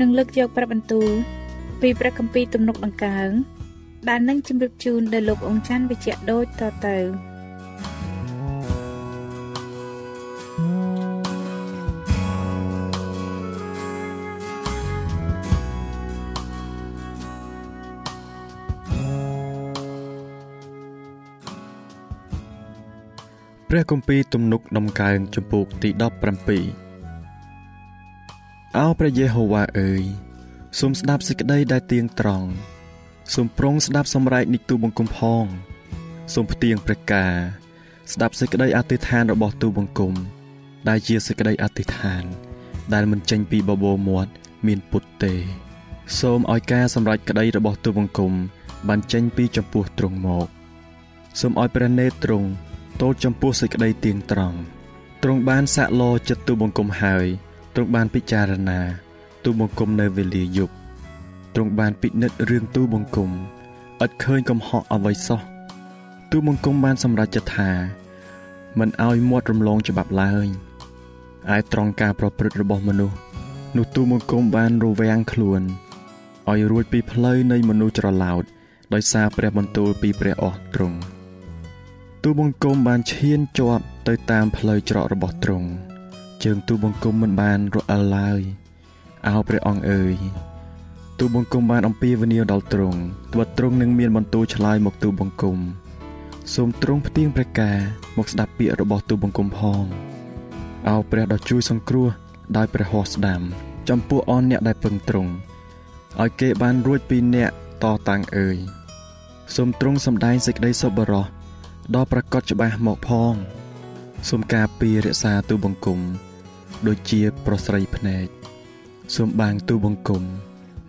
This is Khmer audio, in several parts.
នឹងលើកយកព្រះបន្ទូលពីព្រះគម្ពីរទំនុកដង្កើងដែលនឹងជម្រាបជូនដល់លោកអង្ចាន់វិជ្ជៈដូចតទៅព្រះគម្ពីរទំនុកដំកើងចំពោះទី17 អោព្រះយេហូវ៉ាអើយសូមស្ដាប់សេចក្តីដែលទៀងត្រង់សូមប្រងស្ដាប់សម្រែកនិទូបង្គំផងសូមផ្ទៀងព្រះការស្ដាប់សេចក្តីអធិដ្ឋានរបស់ទូបង្គំដែលជាសេចក្តីអធិដ្ឋាន ដែលមិនចេញពីបបោមាត់មានពុតទេ សូមឲ្យការសម្រេចក្តីរបស់ទូបង្គំបានចេញពីចំពោះទ្រង់មកសូមឲ្យព្រះនេត្រទ្រង់ទោលចំពោះសេចក្តីទៀងត្រង់ទ្រង់បានសាក់លចិត្តទូបង្គំហើយ ទ្រង់បានពិចារណាទូបង្គំនៅវេលាយប់ទ្រង់បានពិនិត្យរឿងទូបង្គំឥតឃើញកំហុសអ្វីសោះទូបង្គំបានសម្រេចចិត្តថាមិនឲ្យមាត់រំលងច្បាប់ឡើយឯត្រង់ការប្រព្រឹត្តរបស់មនុស្សនោះទូបង្គំបានរវាំងខ្លួនឲ្យរួចពីផ្លូវនៃមនុស្សច្រឡោតដោយសារព្រះបន្ទូលពីព្រះអស់ទ្រង់ទូបង្គំបានឈានជាប់ទៅតាមផ្លូវច្រករបស់ទ្រង់ ជើងទូបង្គំមិនបានរអិលឡើយអោព្រះអង្គអើយទូបង្គំបានអំពាវនាវដល់ទ្រង់ត្បិតទ្រង់នឹងមានបន្ទូលឆ្លើយមកទូបង្គំសូមទ្រង់ផ្ទៀងព្រះការមកស្ដាប់ពាក្យរបស់ទូបង្គំផងអោព្រះដ៏ជួយសង្គ្រោះដោយព្រះហស្ថស្ដាំ ចំពោះអនអ្នកដែលពឹងទ្រង់ឲ្យគេបានរួចពីអ្នកតតាំងអើយសូមទ្រង់សម្ដែងសេចក្តីសុបរោះដ៏ប្រកបច្បាស់មកផងសូមការពាររក្សាទូបង្គំ ដូចជាប្រស្រីភ្នែកសូមបាងទូបង្គំ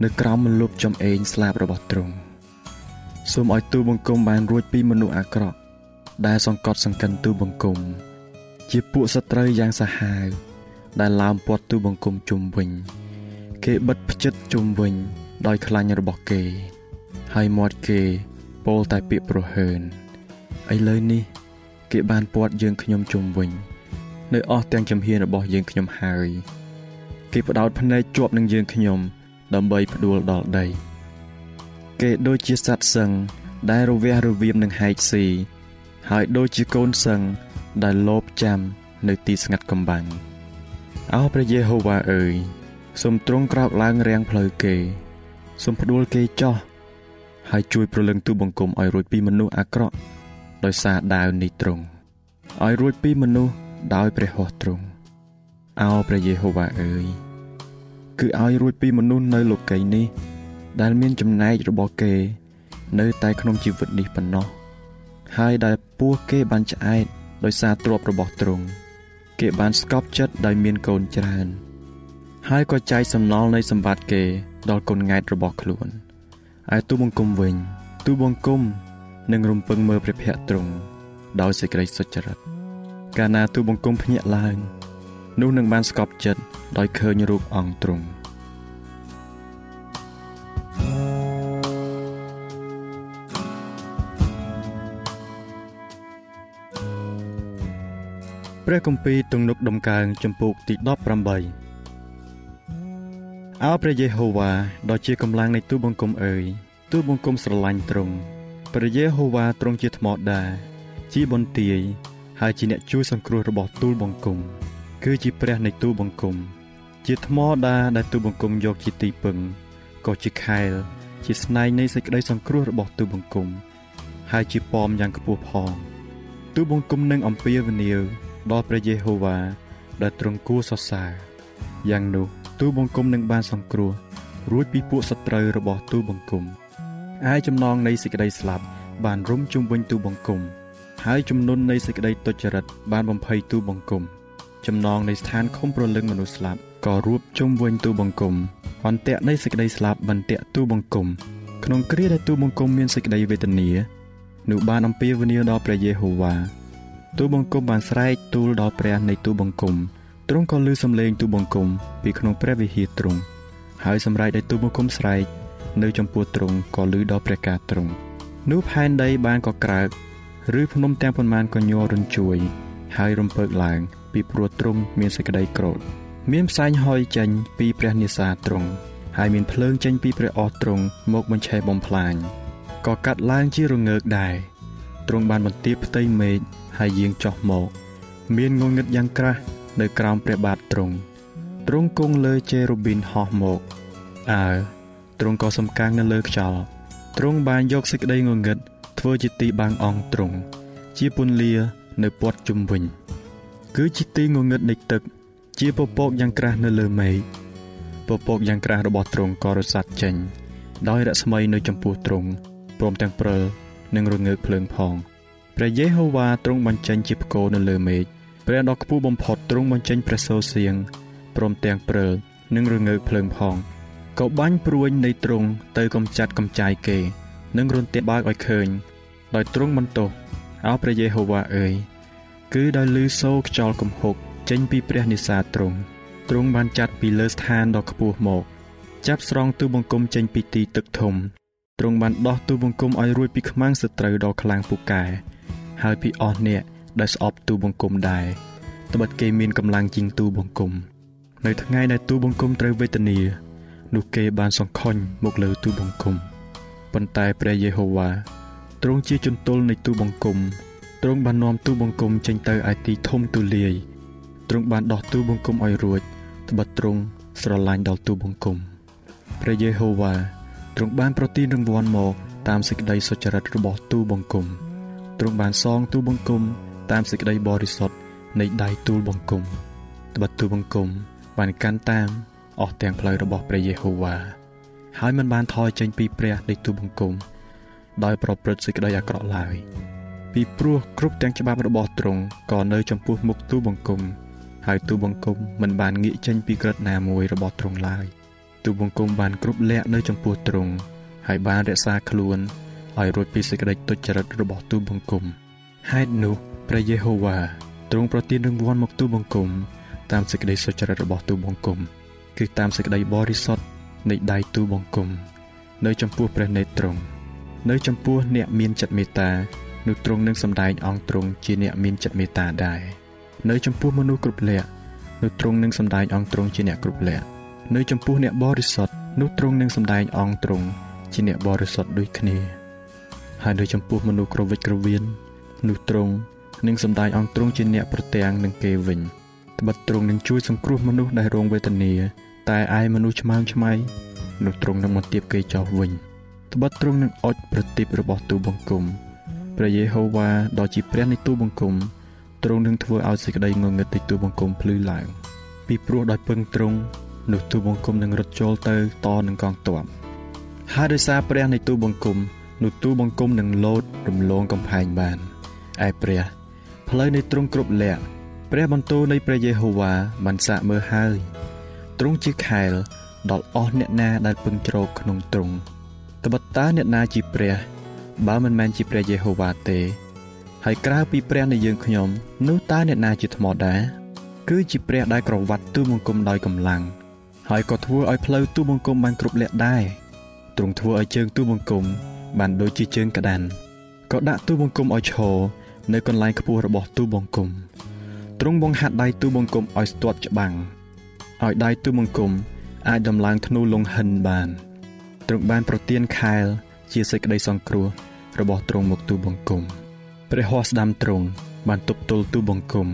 នៅក្រោមមលុបចំអេងស្លាបរបស់ទ្រង់សូមឲ្យទូបង្គំបានរួចពីមនុស្សអាក្រក់ដែលសង្កត់សង្កិនទូបង្គំ ជាពួកសត្រូវយ៉ាងសាហាវដែលឡោមព័ទ្ធទូបង្គំជុំវិញ គេបិទផ្ចិតជុំវិញ ដោយខ្លាញ់របស់គេ ហើយមាត់គេពោលតែពាក្យប្រហើនឥឡូវនេះ គេបានពាត់យើងខ្ញុំជុំវិញ នៅអស់ទាំងចំហៀនរបស់យើងខ្ញុំហើយគេបដោតភ្នែកជាប់នឹងយើងខ្ញុំ ដើម្បីផ្ដួលដល់ដី គេដូចជាសត្វសឹងដែលរវះរវាមនឹងហែកស៊ីហើយដូចជាកូនសឹងដែលលោបចាំនៅទីស្ងាត់កំបាំងអោព្រះយេហូវ៉ាអើយសូមទ្រង់ក្រោកឡើងរាំងផ្លូវគេសូមផ្ដួលគេចោះហើយជួយប្រលឹងទូបង្គំឲ្យរួចពីមនុស្សអាក្រក់ដោយសារដាវនេះទ្រង់ឲ្យរួចពីមនុស្ស ដោយព្រះហស្ថទ្រង់អោព្រះយេហូវ៉ាអើយគឺឲ្យរួចពីមនុស្សនៅលោកីយ៍នេះ ដែលមានចំណែករបស់គេ នៅតែក្នុងជីវិតនេះប៉ុណ្ណោះហើយដែលពោះគេបានឆ្អែតដោយសារទ្រព្យរបស់ទ្រង់គេបានស្កប់ចិត្តដោយមានកូនច្រើន ហើយក៏ចែកសំណល់នៃសម្បត្តិគេ ដល់កូនង៉ែតរបស់ខ្លួនឯទូបង្គំវិញ ទូបង្គំនិងរំពឹងមើលព្រះភ័ក្ត្រទ្រង់ដោយសេចក្តីសុចរិត កាលណាទូបង្គំភ្ញាក់ឡើង នោះនឹងបានស្កប់ចិត្តដោយឃើញរូបអង្គទ្រង់ព្រះគម្ពីរទំនុកដំកើងចំពូកទី18អោព្រះយេហូវ៉ាដ៏ជាកម្លាំងនៃទូបង្គំអើយទូបង្គំស្រឡាញ់ទ្រង់ព្រះយេហូវ៉ាទ្រង់ជាថ្មដាជាបន្ទាយ ហើយជាអ្នកជួយសង្គ្រោះរបស់ទូលបង្គំគឺជាព្រះនៃទូបង្គំ ជាថ្មដាដែលទូបង្គំយកជាទីពឹងក៏ជាខែល ជាស្នែងនៃសេចក្តីសង្គ្រោះរបស់ទូបង្គំ ហើយជាប៉មយ៉ាងខ្ពស់ផងទូបង្គំនឹងអំពាវនាវដល់ព្រះយេហូវ៉ាដែលទ្រង់គួរសរសើរយ៉ាងនោះទូបង្គំនឹងបានសង្គ្រោះរួចពីពួកសត្រូវរបស់ទូបង្គំឯចំណងនៃសេចក្តីស្លាប់បានរុំជុំវិញទូបង្គំ ហើយចំនួននៃសេចក្តីទុច្ចរិតបានបំភ័យទូបង្គំ ចំណងនៃស្ថានខំប្រលឹងមនុស្សស្លាប់ក៏រួបជុំវិញទូបង្គំអន្ទាក់នៃសេចក្តីស្លាប់បន្ទាក់ទូបង្គំក្នុងគ្រាដែលទូបង្គំមានសេចក្តីវេទនានោះបានអំពាវនាវដល់ព្រះយេហូវ៉ាទូបង្គំបានស្រែកទូលដល់ព្រះនៃទូបង្គំទ្រង់ក៏ឮសំឡេងទូបង្គំពីក្នុងព្រះវិហារទ្រង់ហើយសម្រែកដែលទូបង្គំស្រែកនៅចំពោះទ្រង់ក៏ឮដល់ព្រះការទ្រង់នោះផែនដីបានកក្រើក ឬភ្នំទាំងប៉ុន្មានក៏ញ័ររញ្ជួយហើយរំពើកឡើង ពីព្រោះទ្រង់មានសេចក្តីក្រោធមានផ្សែងហុយចេញពីព្រះនិសាទ្រង់ហើយមានភ្លើងចេញពីព្រះអស់ទ្រង់មកបញ្ឆេះបំផ្លាញក៏កាត់ឡើងជារងើកដែរទ្រង់បានបន្ទាបផ្ទៃមេឃហើយយាងចុះមក មានងងឹតយ៉ាងក្រាស់នៅក្រោមព្រះបាទទ្រង់ទ្រង់គង់លើជេរូប៊ីនហោះមកអើទ្រង់ក៏សំកាំងនៅលើខ្យល់ទ្រង់បានយកសេចក្តីងងឹត ធ្វើជាទីបាំងអង្គទ្រង់ជាពន្លានៅព័ទ្ធជុំវិញ គឺជាទីងងឹតនៃទឹក ជាពពកយ៉ាងក្រាស់នៅលើមេឃពពកយ៉ាងក្រាស់របស់ទ្រង់ក៏រសាត់ចេញ ដោយរស្មីនៅចំពោះទ្រង់ព្រមទាំងព្រិលនិងរងើកភ្លើងផងព្រះយេហូវ៉ាទ្រង់បញ្ចេញជាផ្គរនៅលើមេឃព្រះដ៏ខ្ពស់បំផុតទ្រង់បញ្ចេញព្រះសូរសៀងព្រមទាំងព្រិលនិងរងើកភ្លើងផងក៏បាញ់ព្រួញនៃទ្រង់ទៅកំចាត់កំចាយគេ និងរន្ទះបើកឲ្យឃើញ ដោយទ្រង់បន្ទោសអោព្រះយេហូវ៉ាអើយគឺដោយលឺសូរខ្យល់គំហុកចេញពីព្រះនិសាទ្រង់ទ្រង់បានចាត់ពីលើស្ថានដ៏ខ្ពស់មក ចាប់ស្រង់ទូបង្គំចេញពីទីទឹកធំទ្រង់បានដោះទូបង្គំឲ្យរួចពីខ្មាំងសត្រូវដ៏ខ្លាំងពូកែហើយពីអស់អ្នកដែលស្អប់ទូបង្គំដែរត្បិតគេមានកម្លាំងជាងទូបង្គំ នៅថ្ងៃដែលទូបង្គំត្រូវវេទនានោះគេបានសង្ខុញមកលើទូបង្គំប៉ុន្តែព្រះយេហូវ៉ា ទ្រង់ជាជំទល់នៃទូបង្គំទ្រង់បាននាំទូបង្គំចេញទៅឯទីធំទូលាយទ្រង់បានដោះទូបង្គំឲ្យរួចត្បិតទ្រង់ស្រឡាញ់ដល់ទូបង្គំព្រះយេហូវ៉ាទ្រង់បានប្រទានរង្វាន់មកតាមសេចក្តីសុចរិតរបស់ទូបង្គំទ្រង់បានសងទូបង្គំតាមសេចក្តីបរិសុទ្ធនៃដៃទូលបង្គំត្បិតទូបង្គំបានកាន់តាមអស់ទាំងផ្លូវរបស់ព្រះយេហូវ៉ាហើយមិនបានថយចេញពីព្រះនៃទូបង្គំ ដោយប្រព្រឹត្តសេចក្តីអាក្រក់ឡើយពីព្រោះគ្រប់ទាំងច្បាប់របស់ទ្រង់ក៏នៅចំពោះមុខទូបង្គំហើយទូបង្គំមិនបានងាកចេញពីក្រឹតណាមួយរបស់ទ្រង់ឡើយទូបង្គំបានគ្រប់លក្ខនៅចំពោះទ្រង់ហើយបានរក្សាខ្លួនឲ្យរួចពីសេចក្តីទុច្ចរិតរបស់ទូបង្គំហេតុនោះព្រះយេហូវ៉ាទ្រង់ប្រទានរង្វាន់មកទូបង្គំតាមសេចក្តីសុចរិតរបស់ទូបង្គំគឺតាមសេចក្តីបរិសុទ្ធនៃដៃទូបង្គំនៅចំពោះព្រះនេត្រទ្រង់ នៅចំពោះអ្នកមានចិត្តមេត្តានោះទ្រង់នឹងសម្ដែងអង្គទ្រង់ជាអ្នកមានចិត្តមេត្តាដែរនៅចំពោះមនុស្សគ្រប់លក្ខនោះទ្រង់នឹងសម្ដែងអង្គទ្រង់ជាអ្នកគ្រប់លក្ខនៅចំពោះអ្នកបរិសុទ្ធនោះទ្រង់នឹងសម្ដែងអង្គទ្រង់ជាអ្នកបរិសុទ្ធដូចគ្នាហើយនៅចំពោះមនុស្សក្រវិចក្រវៀននោះទ្រង់នឹងសម្ដែងអង្គទ្រង់ជាអ្នកប្រទាំងនឹងគេវិញត្បិតទ្រង់នឹងជួយសង្គ្រោះមនុស្សដែលរងវេទនាតែឯមនុស្សឆ្មើងឆ្មៃនោះទ្រង់នឹងមកទៀបគេចោលវិញ ត្បិតទ្រង់នឹងអុចប្រទីបរបស់ទូបង្គំព្រះយេហូវ៉ាដ៏ជាព្រះនៃទូបង្គំទ្រង់នឹងធ្វើឲ្យសេចក្តីងងឹតនៃទូបង្គំភ្លឺឡើង ពីព្រោះដោយពឹងទ្រង់នោះទូបង្គំនឹងរត់ចូលទៅតនឹងកងទ័ពហើយដោយសារព្រះនៃទូបង្គំនោះទូបង្គំនឹងលោតរំលងកំផែងបានឯព្រះផ្លូវនៃទ្រង់គ្រប់លក្ខព្រះបន្ទូលនៃព្រះយេហូវ៉ាបានសាកមើលហើយទ្រង់ជាខែលដល់អស់អ្នកណាដែលពឹងជ្រកក្នុងទ្រង់ ត្បិតតើអ្នកណាជាព្រះ បើមិនមែនជាព្រះយេហូវ៉ាទេ ហើយក្រៅពីព្រះនៃយើងខ្ញុំនោះតើអ្នកណាជាថ្មដែរគឺជាព្រះដែលក្រវ៉ាត់ទូបង្គំដោយកម្លាំងហើយក៏ធ្វើឲ្យផ្លូវទូបង្គំបានគ្រប់លក្ខដែរទ្រង់ធ្វើឲ្យជើងទូបង្គំបានដូចជាជើងក្តាន់ក៏ដាក់ទូបង្គំឲ្យឈរនៅកន្លែងខ្ពស់របស់ទូបង្គំទ្រង់បង្ហាត់ដៃទូបង្គំឲ្យស្ទាត់ច្បាំងឲ្យដៃទូបង្គំអាចដំឡើងធ្នូលងហិនបាន ទ្រង់បានប្រទានខែល ជាសេចក្តីសង្គ្រោះរបស់ទ្រង់មកទូបង្គំព្រះហស្ថស្ដាំទ្រង់បានទប់ទល់ទូបង្គំ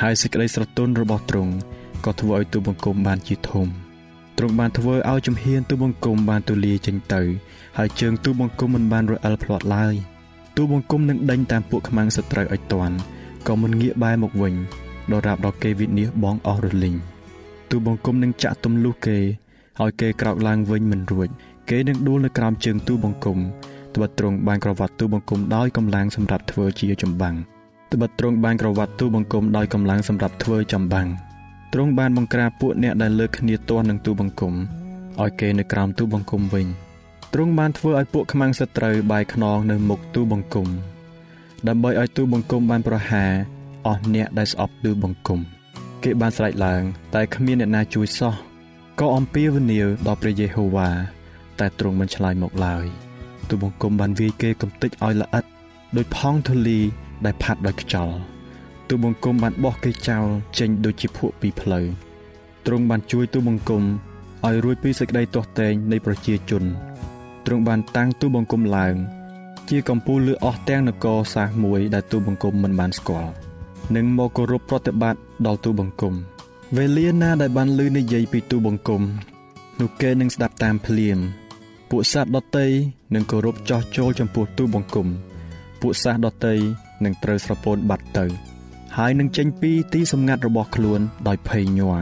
ហើយសេចក្តីស្រទន់របស់ទ្រង់ក៏ធ្វើឲ្យទូបង្គំបានជាធំទ្រង់បានធ្វើឲ្យជំហានទូបង្គំបានទូលាយចេញទៅ ហើយជើងទូបង្គំមិនបានរអិលផ្លាត់ឡើយទូបង្គំនឹងដេញតាមពួកខ្មាំងសត្រូវឲ្យទាន់ក៏មិនងាកបែរមកវិញដរាបដល់គេវិនិច្ឆ័យបងអស់រលីងទូបង្គំនឹងចាក់ទម្លុះគេឲ្យគេក្រោកឡើងវិញមិនរួច គេនឹងដួលនៅក្រោមជើងទូបង្គំត្បិតទ្រង់បានក្រវ៉ាត់ទូបង្គំដោយកម្លាំងសម្រាប់ធ្វើជាចម្បាំងត្បិតទ្រង់បានក្រវ៉ាត់ទូបង្គំដោយកម្លាំងសម្រាប់ធ្វើចម្បាំងទ្រង់បានបង្ក្រាបពួកអ្នកដែលលើកគ្នាទាស់នឹងទូបង្គំឲ្យគេនៅក្រោមទូបង្គំវិញទ្រង់បានធ្វើឲ្យពួកខ្មាំងសត្រូវបាយខ្នងនៅមុខទូបង្គំដើម្បីឲ្យទូបង្គំបានប្រហារអស់អ្នកដែលស្អប់ទូបង្គំគេបានស្រែកឡើង តែគ្មានអ្នកណាជួយសោះក៏អំពាវនាវដល់ព្រះយេហូវ៉ា តែទ្រង់មិនឆ្លើយមកឡើយទូបង្គំបានវាយគេកំទេចឲ្យល្អិតដោយផង់ធូលីដែលផាត់ដោយខ្យល់ទូបង្គំបានបោះគេចោលចេញដូចជាភក់ពីផ្លូវទ្រង់បានជួយទូបង្គំឲ្យរួចពីសេចក្តីទាស់ទែងនៃប្រជាជនទ្រង់បានតាំងទូបង្គំឡើង ជាកំពូលលើអស់ទាំងនគរសាសមួយដែលទូបង្គំមិនបានស្គាល់និងមកគោរពប្រតិបត្តិដល់ទូបង្គំវេលាណាដែលបានលឺនិយាយពីទូបង្គំនោះគេនឹងស្ដាប់តាមភ្លាម ពួកសត្វដតីនឹងគោរពចោះចូលចំពោះទូបង្គំពួកសត្វដតីនឹងត្រូវស្រពោនបាត់ទៅ ហើយនឹងចេញពីទីសម្ងាត់របស់ខ្លួនដោយភ័យញ័រ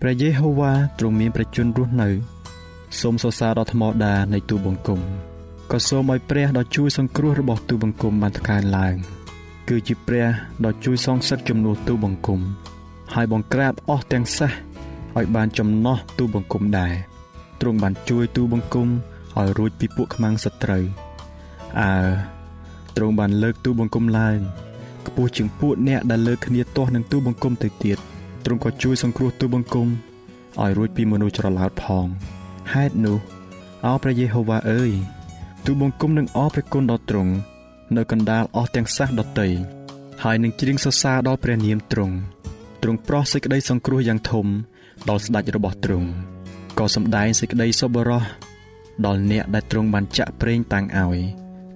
ព្រះយេហូវ៉ាទ្រង់មានព្រះជន្មរស់នៅសូមសរសើរដល់ថ្មដានៃទូបង្គំក៏សូមឲ្យព្រះដ៏ជួយសង្គ្រោះរបស់ទូបង្គំបានថ្កើងឡើង គឺជាព្រះដ៏ជួយសងសឹកជំនួសទូបង្គំហើយបង្ក្រាបអស់ទាំងសះឲ្យបានចំណោះទូបង្គំដែរទ្រង់បានជួយទូបង្គំ ឲ្យរួចពីពួកខ្មាំងសត្រូវអើទ្រង់បានលើកទូបង្គំឡើងខ្ពស់ជាងពួកអ្នកដែលលើកគ្នាទាស់នឹងទូបង្គំទៅទៀតទ្រង់ក៏ជួយសង្គ្រោះទូបង្គំឲ្យរួចពីមនុស្សច្រឡោតផងហេតុនោះអោព្រះយេហូវ៉ាអើយទូបង្គំនឹងអរព្រះគុណដល់ទ្រង់នៅកណ្ដាលអស់ទាំងសះដតីហើយនឹងច្រៀងសរសើរដល់ព្រះនាមទ្រង់ទ្រង់ប្រោះសេចក្តីសង្គ្រោះយ៉ាងធំដល់ស្ដេចរបស់ទ្រង់ក៏សម្ដែងសេចក្តីសប្បុរស ដល់អ្នកដែលទ្រង់បានចាក់ប្រេងតាំងឲ្យ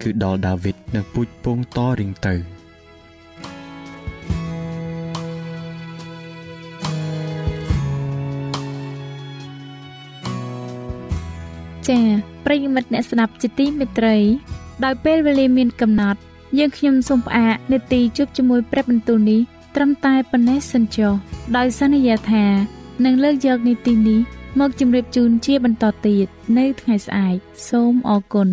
គឺដល់ដាវីតនិងពូជពងតរៀងទៅចា៎ប្រិយមិត្តអ្នកស្ដាប់ជាទីមេត្រី ដោយពេលវេលាមានកំណត់ យើងខ្ញុំសូមផ្អាកនេតិជួបជាមួយព្រឹបបន្ទូលនេះត្រឹមតែប៉ុណ្ណេះសិនចុះដោយសន្យាថានឹងលើកយកនីតិនេះ មកជម្រាបជូនជាបន្តទៀតនៅថ្ងៃស្អែកសូមអរគុណ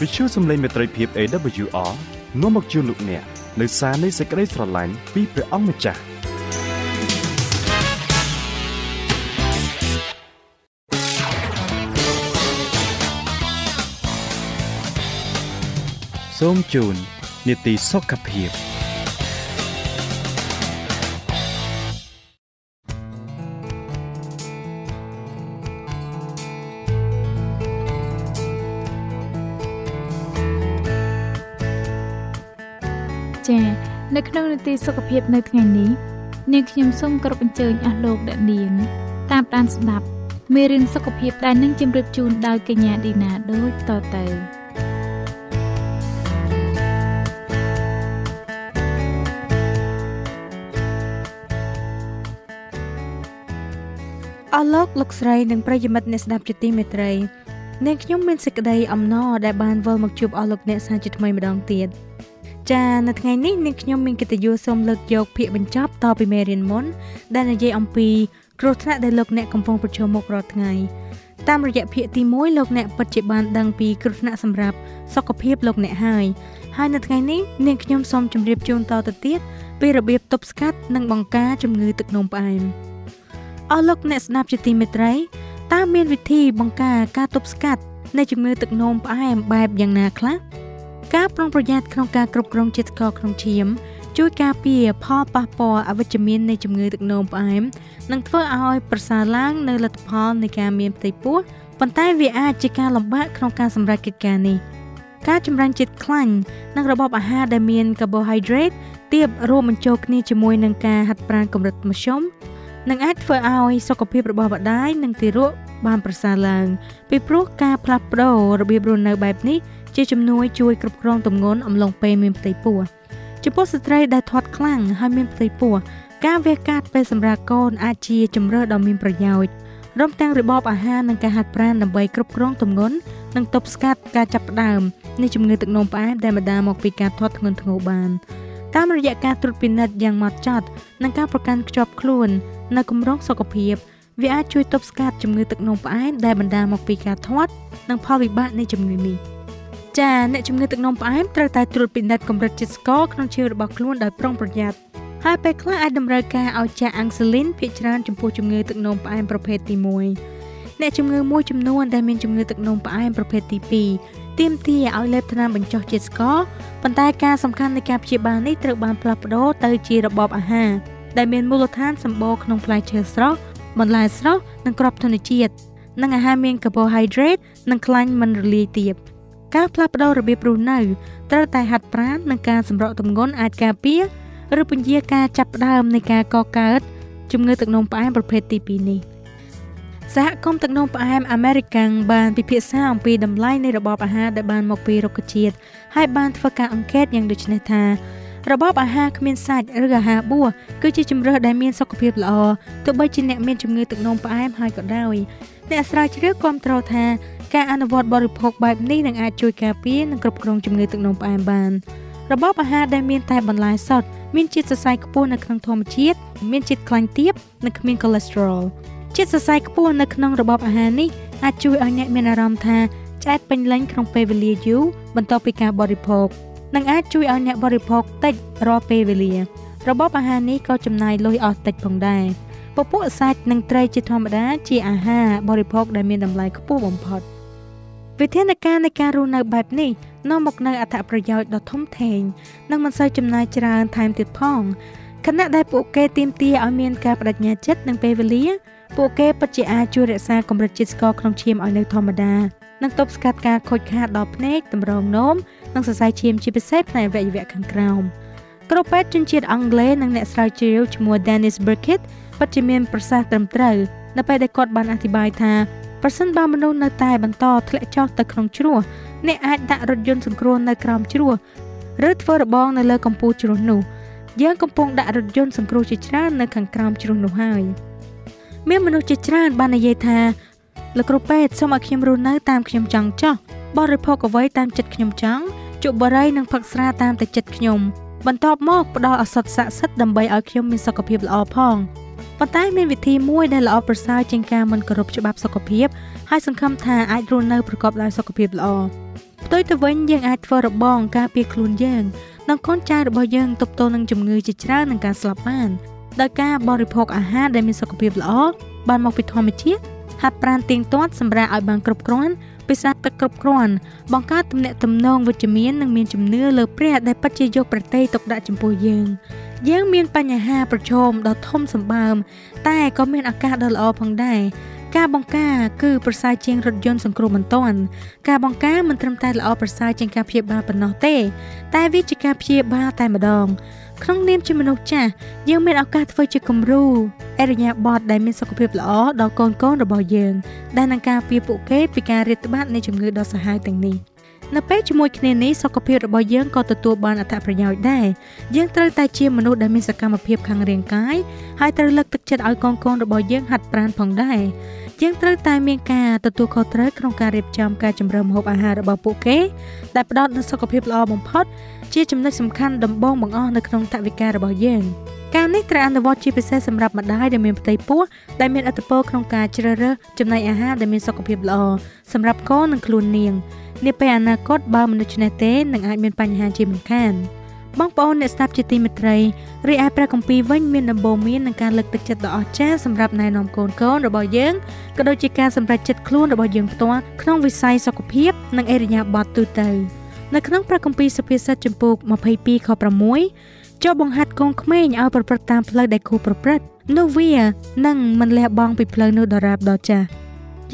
វិទ្យុសំឡេងមេត្រីភាព AWR នាំមកជូនលោកអ្នកនៅសារនៃសេចក្តីស្រឡាញ់ពីព្រះអង្គម្ចាស់សូមជូននីតិសុខភាព ចា៎នៅក្នុងនីតិសុខភាពនៅថ្ងៃនេះនាងខ្ញុំសូមគោរពអញ្ជើញអស់លោកអ្នកនាង តាមដានស្ដាប់មេរៀនសុខភាពដែលនឹងជម្រាបជូនដោយកញ្ញាឌីណាដូចតទៅអស់លោកលោកស្រីនិងប្រិយមិត្តអ្នកស្ដាប់ជាទីមេត្រី នាងខ្ញុំមានសេចក្តីអំណរដែលបានវិលមកជួបអស់លោកអ្នកសាជាថ្មីម្ដងទៀតចានៅថ្ងៃនេះនាងខ្ញុំមានកិត្តិយសសូមលើកយកភាគបញ្ចប់តពីមេរៀនមុន ដែលនិយាយអំពីគ្រោះថ្នាក់ដែលលោកអ្នកកំពុងប្រឈមមុខរាល់ថ្ងៃតាមរយៈភាគទី1លោកអ្នកពិតជាបានដឹងពីគ្រោះថ្នាក់សម្រាប់សុខភាពលោកអ្នកហើយហើយនៅថ្ងៃនេះនាងខ្ញុំសូមជម្រាបជូនតទៅទៀតពីរបៀបទប់ស្កាត់និងបង្ការជំងឺទឹកនោមផ្អែម។អស់លោកអ្នកស្ដាប់ជាទីមេត្រី តើមានវិធីបង្ការការទប់ស្កាត់នៃជំងឺទឹកនោមផ្អែមបែបយ៉ាងណាខ្លះការប្រុងប្រយ័ត្នក្នុងការគ្រប់គ្រងជាតិស្ករក្នុងឈាមជួយការពារផលប៉ះពាល់អវិជ្ជមាននៃជំងឺទឹកនោមផ្អែមនិងធ្វើឲ្យប្រសើរឡើងនៅលទ្ធផលនៃការមានផ្ទៃពោះប៉ុន្តែវាអាចជាការលំបាកក្នុងការសម្រេចកិច្ចការនេះការចម្រាញ់ជាតិខ្លាញ់និងរបបអាហារដែលមាន carbohydrate ទាបរួមបញ្ចូលគ្នាជាមួយនឹងការហាត់ប្រាណកម្រិតមធ្យម នឹងអាចធ្វើឲ្យសុខភាពរបស់ម្ដាយនិងទារកបានប្រសើរឡើងពីព្រោះការផ្លាស់ប្ដូររបៀបរស់នៅបែបនេះជាជំនួយជួយគ្រប់គ្រងទម្ងន់អំឡុងពេលមានផ្ទៃពោះចំពោះស្ត្រីដែលធាត់ខ្លាំងហើយមានផ្ទៃពោះការវះកាត់ពេលសម្រាប់កូនអាចជាជំរើសដ៏មានប្រយោជន៍រំទាំងរបបអាហារនិងការហាត់ប្រាណដើម្បីគ្រប់គ្រងទម្ងន់និងទប់ស្កាត់ការចាប់ផ្ដើមនៃជំងឺទឹកនោមផ្អែមដែលបណ្ដាលមកពីការធាត់ធ្ងន់ធ្ងរបានតាមរយៈការត្រួតពិនិត្យយ៉ាងម៉ត់ចត់និងការប្រកាន់ខ្ជាប់ខ្លួន នៅគម្រោងសុខភាពវាអាចជួយទប់ស្កាត់ជំងឺទឹកនោមផ្អែមដែលបណ្ដាលមកពីការធាត់និងផលវិបាកនៃជំងឺនេះចាអ្នកជំងឺទឹកនោមផ្អែមត្រូវតែត្រួតពិនិត្យកម្រិតជាតិស្ករក្នុងឈាមរបស់ខ្លួនដោយប្រុងប្រយ័ត្នហើយពេលខ្លះអាចតម្រូវការឲ្យចាក់អាំងស៊ូលីនភាគច្រើនចំពោះជំងឺទឹកនោមផ្អែមប្រភេទទី1អ្នកជំងឺមួយចំនួនដែលមានជំងឺទឹកនោមផ្អែមប្រភេទទី2ទាមទារឲ្យលេបថ្នាំបញ្ចុះជាតិស្ករប៉ុន្តែការសំខាន់នៃការព្យាបាលនេះត្រូវបានផ្លាស់ប្ដូរទៅជារបបអាហារ ដែលមានមូលដ្ឋានសម្បូរក្នុងផ្លែឈើស្រស់បន្លែស្រស់និងគ្រាប់ធញ្ញជាតិនិងអាហារមាន carbohydrate និងខ្លាញ់មិនរលាយទាបការផ្លាស់ប្ដូររបៀបរស់នៅត្រូវតែហាត់ប្រាណនិងការសម្រកទម្ងន់អាចការពារឬពន្យាការចាប់ផ្ដើមនៃការកកើតជំងឺទឹកនោមផ្អែមប្រភេទទី2នេះសហគមន៍ទឹកនោមផ្អែមអាមេរិកាំងបានពិភាក្សាអំពីតម្លៃនៃរបបអាហារដែលបានមកពីរុក្ខជាតិហើយបានធ្វើការអង្កេតយ៉ាងដូចនេះថា របបអាហារគ្មានសាច់ឬអាហារបួសគឺជាជំរើសដែលមានសុខភាពល្អទោះបីជាអ្នកមានជំងឺទឹកនោមផ្អែមហើយក៏ដោយអ្នកស្រាវជ្រាវគាំទ្រថាការអនុវត្តបរិភោគបែបនេះនឹងអាចជួយការពារនិងគ្រប់គ្រងជំងឺទឹកនោមផ្អែមបានរបបអាហារដែលមានតែបន្លែសុទ្ធមានជាតិសរសៃខ្ពស់នៅក្នុងធម្មជាតិមានជាតិខ្លាញ់ទាបនិងគ្មាន cholesterol ជាតិសរសៃខ្ពស់នៅក្នុងរបបអាហារនេះអាចជួយឲ្យអ្នកមានអារម្មណ៍ថាឆ្អែតពេញលេញក្នុងពេលវេលាយូរបន្ទាប់ពីការបរិភោគ និងអាចជួយឲ្យអ្នកបរិភោគតិចរាល់ពេលវេលា របបអាហារនេះក៏ចំណាយលុយអស់តិចផងដែរពពួកសាច់និងត្រីជាធម្មតាជាអាហារបរិភោគដែលមានតម្លៃខ្ពស់បំផុតវិធានការនៃការរស់នៅបែបនេះនាំមកនូវអត្ថប្រយោជន៍ដ៏ធំធេងនិងមិនសូវចំណាយច្រើនថែមទៀតផងខណៈដែលពួកគេទាមទារឲ្យមានការបដិញ្ញាចិត្តនិងពេលវេលា ពួកគេពិតជាអាចជួយរក្សាកម្រិតជាតិស្ករក្នុងឈាមឲ្យនៅធម្មតា និងទប់ស្កាត់ការខូចខាតដល់ភ្នែកតម្រងនោមនិងសរសៃឈាមជាពិសេសផ្នែកអវយវៈខាងក្រោមគ្រូពេទ្យជនជាតិអង់គ្លេសនិងអ្នកស្រាវជ្រាវឈ្មោះ Dennis Burkitt ពិតជាមានប្រសាសន៍ត្រឹមត្រូវនៅពេលដែលគាត់បានអធិប្បាយថាប្រសិនបើមនុស្សនៅតែបន្តធ្លាក់ចុះទៅក្នុងជ្រោះអ្នកអាចដាក់រថយន្តសង្គ្រោះនៅក្រោមជ្រោះឬធ្វើរបងនៅលើកំពូលជ្រោះនោះយើងកំពុងដាក់រថយន្តសង្គ្រោះជាច្រើននៅខាងក្រោមជ្រោះនោះហើយមានមនុស្សជាច្រើនបាននិយាយថា លោកគ្រូពេទ្យសូមឲ្យខ្ញុំរស់នៅតាមខ្ញុំចង់ចោះបរិភោគអ្វីតាមចិត្តខ្ញុំចង់ជក់បរិយនិងផឹកស្រាតាមតែចិត្តខ្ញុំបន្ទាប់មកផ្ដល់ឱសថស័ក្តិសិទ្ធិដើម្បីឲ្យខ្ញុំមានសុខភាពល្អផងប៉ុន្តែមានវិធីមួយដែលល្អប្រសើរជាងការមិនគោរពច្បាប់សុខភាពហើយសង្ឃឹមថាអាចរស់នៅប្រកបដោយសុខភាពល្អផ្ទុយទៅវិញយើងអាចធ្វើរបងការពារខ្លួនយើងនិងកូនចៅរបស់យើងទប់ទល់នឹងជំងឺជាច្រើននិងការស្លាប់បានដោយការបរិភោគអាហារដែលមានសុខភាពល្អបានមកពីធម្មជាតិ ហាត់ប្រាណទៀងទាត់សម្រាប់ឲ្យបានគ្រប់គ្រាន់ពិសាទឹកគ្រប់គ្រាន់បង្កើតទំនាក់ទំនងវិជ្ជមាននិងមានជំនឿលើព្រះដែលពិតជាយកប្រតិយទុកដាក់ចំពោះយើងយើងមានបញ្ហាប្រឈមដ៏ធំសម្បើមតែក៏មានឱកាសដ៏ល្អផងដែរការបង្ការគឺប្រសើរជាងរថយន្តសង្គ្រោះបន្ទាន់ការបង្ការមិនត្រឹមតែល្អប្រសើរជាងការព្យាបាលប៉ុណ្ណោះទេ តែវាជាការព្យាបាលតែម្ដងក្នុងនាមជាមនុស្សចាស់យើងមានឱកាសធ្វើជាគំរូ អរិយាប័ត្រដែលមានសុខភាពល្អដល់កូនកូនរបស់យើង ដែលនឹងការពារពួកគេពីការរាតត្បាតនៃជំងឺដ៏សាហាវទាំងនេះនៅពេលជាមួយគ្នានេះសុខភាពរបស់យើងក៏ទទួលបានអត្ថប្រយោជន៍ដែរយើងត្រូវតែជាមនុស្សដែលមានសកម្មភាពខាងរាងកាយហើយត្រូវលើកទឹកចិត្តឲ្យកូនកូនរបស់យើងហាត់ប្រាណផងដែរយើងត្រូវតែមានការទទួលខុសត្រូវក្នុងការរៀបចំការជម្រើសម្ហូបអាហាររបស់ពួកគេដែលផ្ដល់នូវសុខភាពល្អបំផុតជាចំណុចសំខាន់ដំបូងបង្អស់នៅក្នុងថវិការបស់យើង ការនេះត្រូវអនុវត្តជាពិសេសសម្រាប់ម្ដាយដែលមានផ្ទៃពោះដែលមានឥទ្ធិពលក្នុងការជ្រើសរើសចំណីអាហារដែលមានសុខភាពល្អសម្រាប់កូននិងខ្លួននាងនាពេលអនាគតបើមនុស្សនេះទេនឹងអាចមានបញ្ហាជាមិនខានបងប្អូនអ្នកស្ដាប់ជាទីមេត្រីរីឯព្រះគម្ពីរវិញមានដំបូន្មាននឹងការលើកទឹកចិត្តដ៏អស្ចារ្យសម្រាប់ណែនាំកូនកូនរបស់យើងក៏ដូចជាការសម្រេចចិត្តខ្លួនរបស់យើងផ្ទាល់ក្នុងវិស័យសុខភាពនិងអរិយាប័ត្រទូទៅនៅក្នុងព្រះគម្ពីរសុភាសិតចំពោះ22ខ6 ចូលបង្ហាត់កូនក្មេងឲ្យប្រព្រឹត្តតាមផ្លូវដែលគួរប្រព្រឹត្តនោះវានឹងមិនលះបង់ពីផ្លូវនោះដរាបដល់ចាស់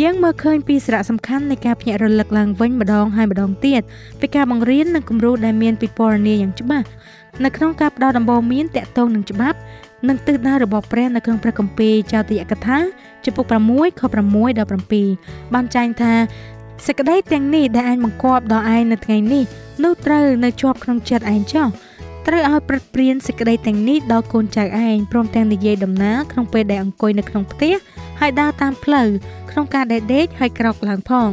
យើងមើលឃើញពីសារៈសំខាន់នៃការភ្ញាក់រលឹកឡើងវិញម្ដងហើយម្ដងទៀតពីការបង្រៀននិងគំរូដែលមានពិពណ៌នាយ៉ាងច្បាស់នៅក្នុងការផ្ដល់ដំបូន្មានតាក់ទងនឹងច្បាប់និងទិសដៅរបស់ព្រះនៅក្នុងព្រះគម្ពីរចោទយកថាចំពុក6ខ6ដល់7បានចែងថាសេចក្តីទាំងនេះដែលអញបង្គាប់ដល់ឯងនៅថ្ងៃនេះនោះត្រូវនៅជាប់ក្នុងចិត្តឯងចោះ ត្រូវឲ្យព្រឹកព្រៀនសេចក្តីទាំងនេះដល់កូនចៅឯងព្រមទាំងនិយាយដំណើរក្នុងពេលដែលអង្គុយនៅក្នុងផ្ទះហើយដើរតាមផ្លូវក្នុងការដែលដេកហើយក្រោកឡើងផង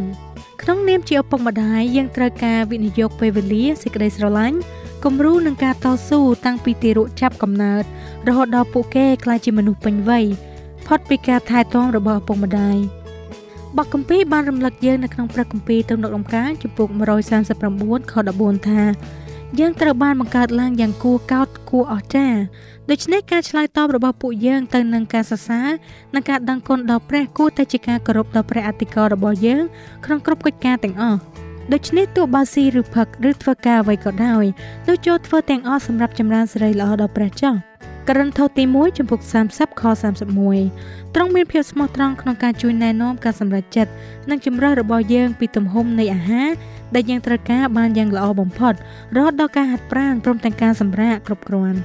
ក្នុងនាមជាឪពុកម្ដាយយើងត្រូវការវិនិយោគពេលវេលាសេចក្តីស្រឡាញ់គំរូនឹងការតស៊ូតាំងពីទីរកចាប់កំណើតរហូតដល់ពួកគេក្លាយជាមនុស្សពេញវ័យផុតពីការថែទាំរបស់ឪពុកម្ដាយបទកម្ពីបានរំលឹកយើងនៅក្នុងព្រះគម្ពីរទំនុកដំណើរចំពុក139ខ14ថា យើងត្រូវបានបង្កើតឡើងយ៉ាងគួរកោតគួរអស្ចារ្យដូច្នេះការឆ្លើយតបរបស់ពួកយើងទៅនឹងការសរសើរនិងការដឹងគុណដល់ព្រះគួរតែជាការគោរពដល់ព្រះអធិការរបស់យើងក្នុងគ្រប់កិច្ចការទាំងអស់ដូច្នេះទោះបើស៊ីឬផឹកឬធ្វើការអ្វីក៏ដោយនោះចូលធ្វើទាំងអស់សម្រាប់ចម្រើនសិរីល្អដល់ព្រះចោះករណីថោទី1ចំពុក30ខ31ទ្រង់មានភាពស្មោះត្រង់ក្នុងការជួយណែនាំការសម្រេចចិត្តនិងជំរើសរបស់យើងពីទំហំនៃអាហារ ដែលយើងត្រូវការបានយ៉ាងល្អបំផុតរហូតដល់ការហាត់ប្រាណព្រមទាំងការសម្រាកគ្រប់គ្រាន់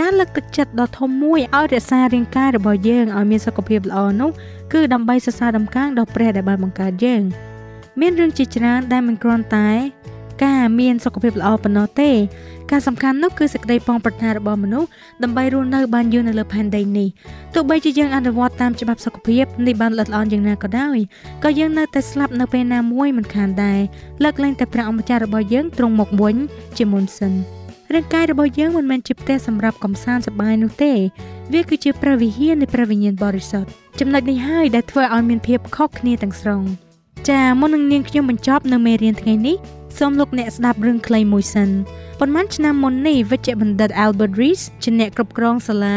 ការលើកទឹកចិត្តដ៏ធំមួយឲ្យរក្សារាងកាយរបស់យើងឲ្យមានសុខភាពល្អនោះគឺដើម្បីសរសើរដំណើរដល់ព្រះដែលបានបង្កើតយើង មានរឿងជាច្រើនដែលមិនគ្រាន់តែ ការមានសុខភាពល្អប៉ុណ្ណោះទេការសំខាន់នោះគឺសេចក្តីប៉ងប្រាថ្នារបស់មនុស្សដើម្បីរស់នៅបានយូរនៅលើផែនដីនេះទោះបីជាយើងអនុវត្តតាមច្បាប់សុខភាពនេះបានល្អិតល្អន់យ៉ាងណាក៏ដោយក៏យើងនៅតែស្លាប់នៅពេលណាមួយមិនខានដែរលើកលែងតែព្រះអម្ចាស់របស់យើងទ្រង់មកវិញជាមុនសិនរាងកាយរបស់យើងមិនមែនជាផ្ទះសម្រាប់កំសាន្តសប្បាយនោះទេ វាគឺជាព្រះវិហារនៃព្រះវិញ្ញាណបរិសុទ្ធចំណុចនេះហើយដែលធ្វើឲ្យមានភាពខុសគ្នាទាំងស្រុងចាមុននឹងនាងខ្ញុំបញ្ចប់នៅមេរៀនថ្ងៃនេះ សូមលោកអ្នកស្ដាប់រឿងខ្លីមួយសិនប៉ុន្មានឆ្នាំមុននេះវិជ្ជបណ្ឌិត Albert Rees ជាអ្នកគ្រប់គ្រងសាលា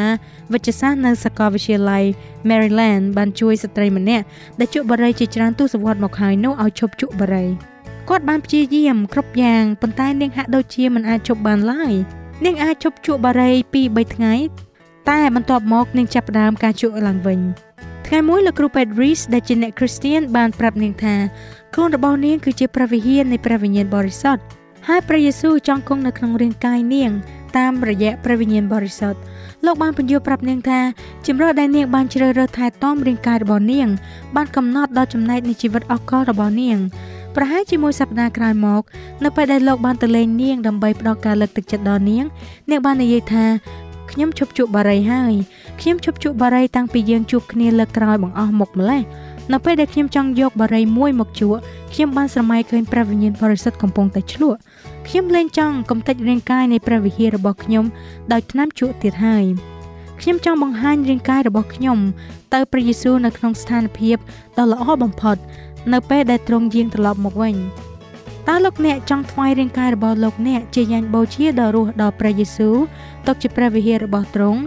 វិទ្យាសាស្ត្រនៅសាកលវិទ្យាល័យ Maryland បានជួយស្ត្រីម្នាក់ដែលជក់បារីជាច្រើនទសវត្សរ៍មកហើយនោះឲ្យឈប់ជក់បារីគាត់បានព្យាយាមគ្រប់យ៉ាងប៉ុន្តែនាងហាក់ដូចជាមិនអាចជប់បានឡើយនាងអាចជប់ជក់បារី2 3ថ្ងៃតែបន្ទាប់មកនាងចាប់ផ្ដើមការជក់ឡើងវិញ ថ្ងៃមួយលោកគ្រូពេទ្យ Rees ដែលជាអ្នកគ្រីស្ទៀនបានប្រាប់នាងថាខ្លួនរបស់នាងគឺជាព្រះវិហារនៃព្រះវិញ្ញាណបរិសុទ្ធហើយព្រះយេស៊ូវចង់គង់នៅក្នុងរាងកាយនាង តាមរយៈព្រះវិញ្ញាណបរិសុទ្ធលោកបានពន្យល់ប្រាប់នាងថាជំរឿដែលនាងបានជ្រើសរើសថែទាំរាងកាយរបស់នាង បានកំណត់ដល់ចំណែកនៃជីវិតអកលរបស់នាងប្រហែលជាមួយសប្តាហ៍ក្រោយមក នៅពេលដែលលោកបានទៅលេងនាងដើម្បីផ្ដល់ការលើកទឹកចិត្តដល់នាងនាងបាននិយាយថា ខ្ញុំឈប់ជក់បារីហើយខ្ញុំឈប់ជក់បារីតាំងពីយើងជួបគ្នាលើកក្រោយបង្អស់មុខម្លេះនៅពេលដែលខ្ញុំចង់យកបារីមួយមកជក់ខ្ញុំបានស្រមៃឃើញព្រះវិញ្ញាណបរិសុទ្ធកំពុងតែឆ្លក់ខ្ញុំលែងចង់កំទេចរាងកាយនៃព្រះវិហាររបស់ខ្ញុំដោយថ្នាំជក់ទៀតហើយខ្ញុំចង់បង្ហាញរាងកាយរបស់ខ្ញុំទៅព្រះយេស៊ូវនៅក្នុងស្ថានភាពដ៏ល្អបំផុតនៅពេលដែលទ្រង់យាងត្រឡប់មកវិញ តើលោកអ្នកចង់ថ្វាយរាងកាយរបស់លោកអ្នកជាយ៉ាញ់បូជាដល់រស់ដល់ព្រះយេស៊ូវទុកជាព្រះវិហាររបស់ទ្រង់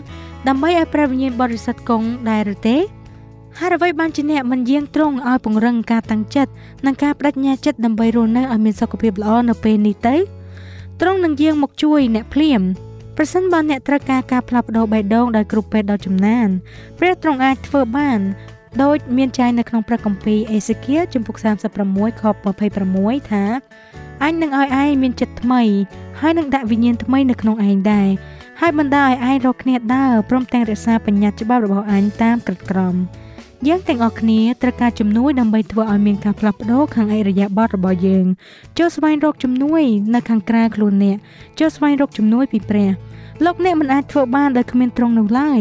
ដើម្បីឲ្យព្រះវិញ្ញាណបរិសុទ្ធគង់ដែរឬទេហើយអ្វីបានជាអ្នកមិនយាងត្រង់ឲ្យពង្រឹងការតាំងចិត្តនិងការបដិញ្ញាចិត្តដើម្បីរស់នៅឲ្យមានសុខភាពល្អនៅពេលនេះទៅត្រង់នឹងយាងមកជួយអ្នកភ្លាមប្រសិនបើអ្នកត្រូវការការផ្លាស់ប្ដូរបេះដូងដោយគ្រូពេទ្យដ៏ចំណានព្រះទ្រង់អាចធ្វើបាន ដោយមានចែងនៅក្នុងព្រះគម្ពីរអេសេគៀលជំពូក36ខ26ថាអញនឹងឲ្យឯងមានចិត្តថ្មីហើយនឹងដាក់វិញ្ញាណថ្មីនៅក្នុងឯងដែរហើយបណ្ដាឲ្យឯងរកគ្នាដើរព្រមទាំងរក្សាបញ្ញត្តិច្បាប់របស់អញតាមក្រឹតក្រមយើងទាំងអស់គ្នាត្រូវការជំនួយដើម្បីធ្វើឲ្យមានការផ្លាស់ប្ដូរខាងអរិយាប័ត្ររបស់យើងចូលស្វែងរកជំនួយនៅខាងក្រៅខ្លួនអ្នកចូលស្វែងរកជំនួយពីព្រះលោកអ្នកមិនអាចធ្វើបានដោយគ្មានទ្រង់នោះឡើយ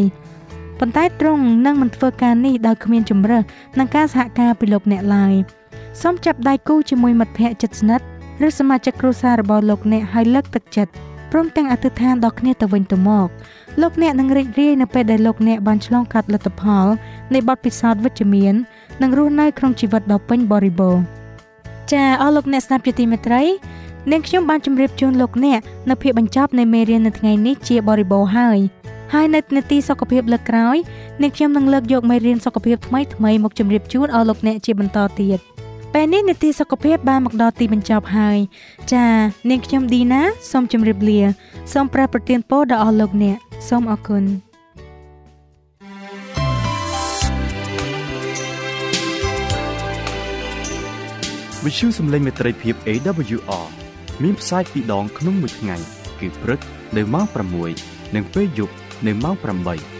ប៉ុន្តែទ្រង់នឹងមិនធ្វើការនេះដោយគ្មានជំរើសនិងការសហការពីលោកអ្នកឡើយសូមចាប់ដៃគូជាមួយមិត្តភ័ក្តិជិតស្និទ្ធឬសមាជិកគ្រួសាររបស់លោកអ្នកឲ្យលើកទឹកចិត្តព្រមទាំងអធិដ្ឋានដល់គ្នាទៅវិញទៅមកលោកអ្នកនឹងរីករាយនៅពេលដែលលោកអ្នកបានឆ្លងកាត់លទ្ធផលនៃបទពិសោធន៍វិជ្ជមាននិងរស់នៅក្នុងជីវិតដ៏ពេញបរិបូរណ៍ចាអស់លោកអ្នកស្ដាប់ជាទីមេត្រីនាងខ្ញុំបានជម្រាបជូនលោកអ្នកនៅភាពបញ្ចប់នៃមេរៀននៅថ្ងៃនេះជាបរិបូរណ៍ហើយ ហើយនៅនាទីសុខភាពលើកក្រោយនាងខ្ញុំនឹងលើកយកមេរៀនសុខភាពថ្មីថ្មីមកជម្រាបជូនអស់លោកអ្នកជាបន្តទៀតពេលនេះនាទីសុខភាពបានមកដល់ទីបញ្ចប់ហើយចានាងខ្ញុំឌីណាសូមជម្រាបលាសូមប្រែប្រទានពរដល់អស់លោកអ្នកសូមអរគុណវិទ្យុសំឡេងមេត្រីភាព AWR មានផ្សាយពីរដងក្នុងមួយថ្ងៃគឺព្រឹកនៅម៉ោង6និងពេលយប់ នៅម៉ោង8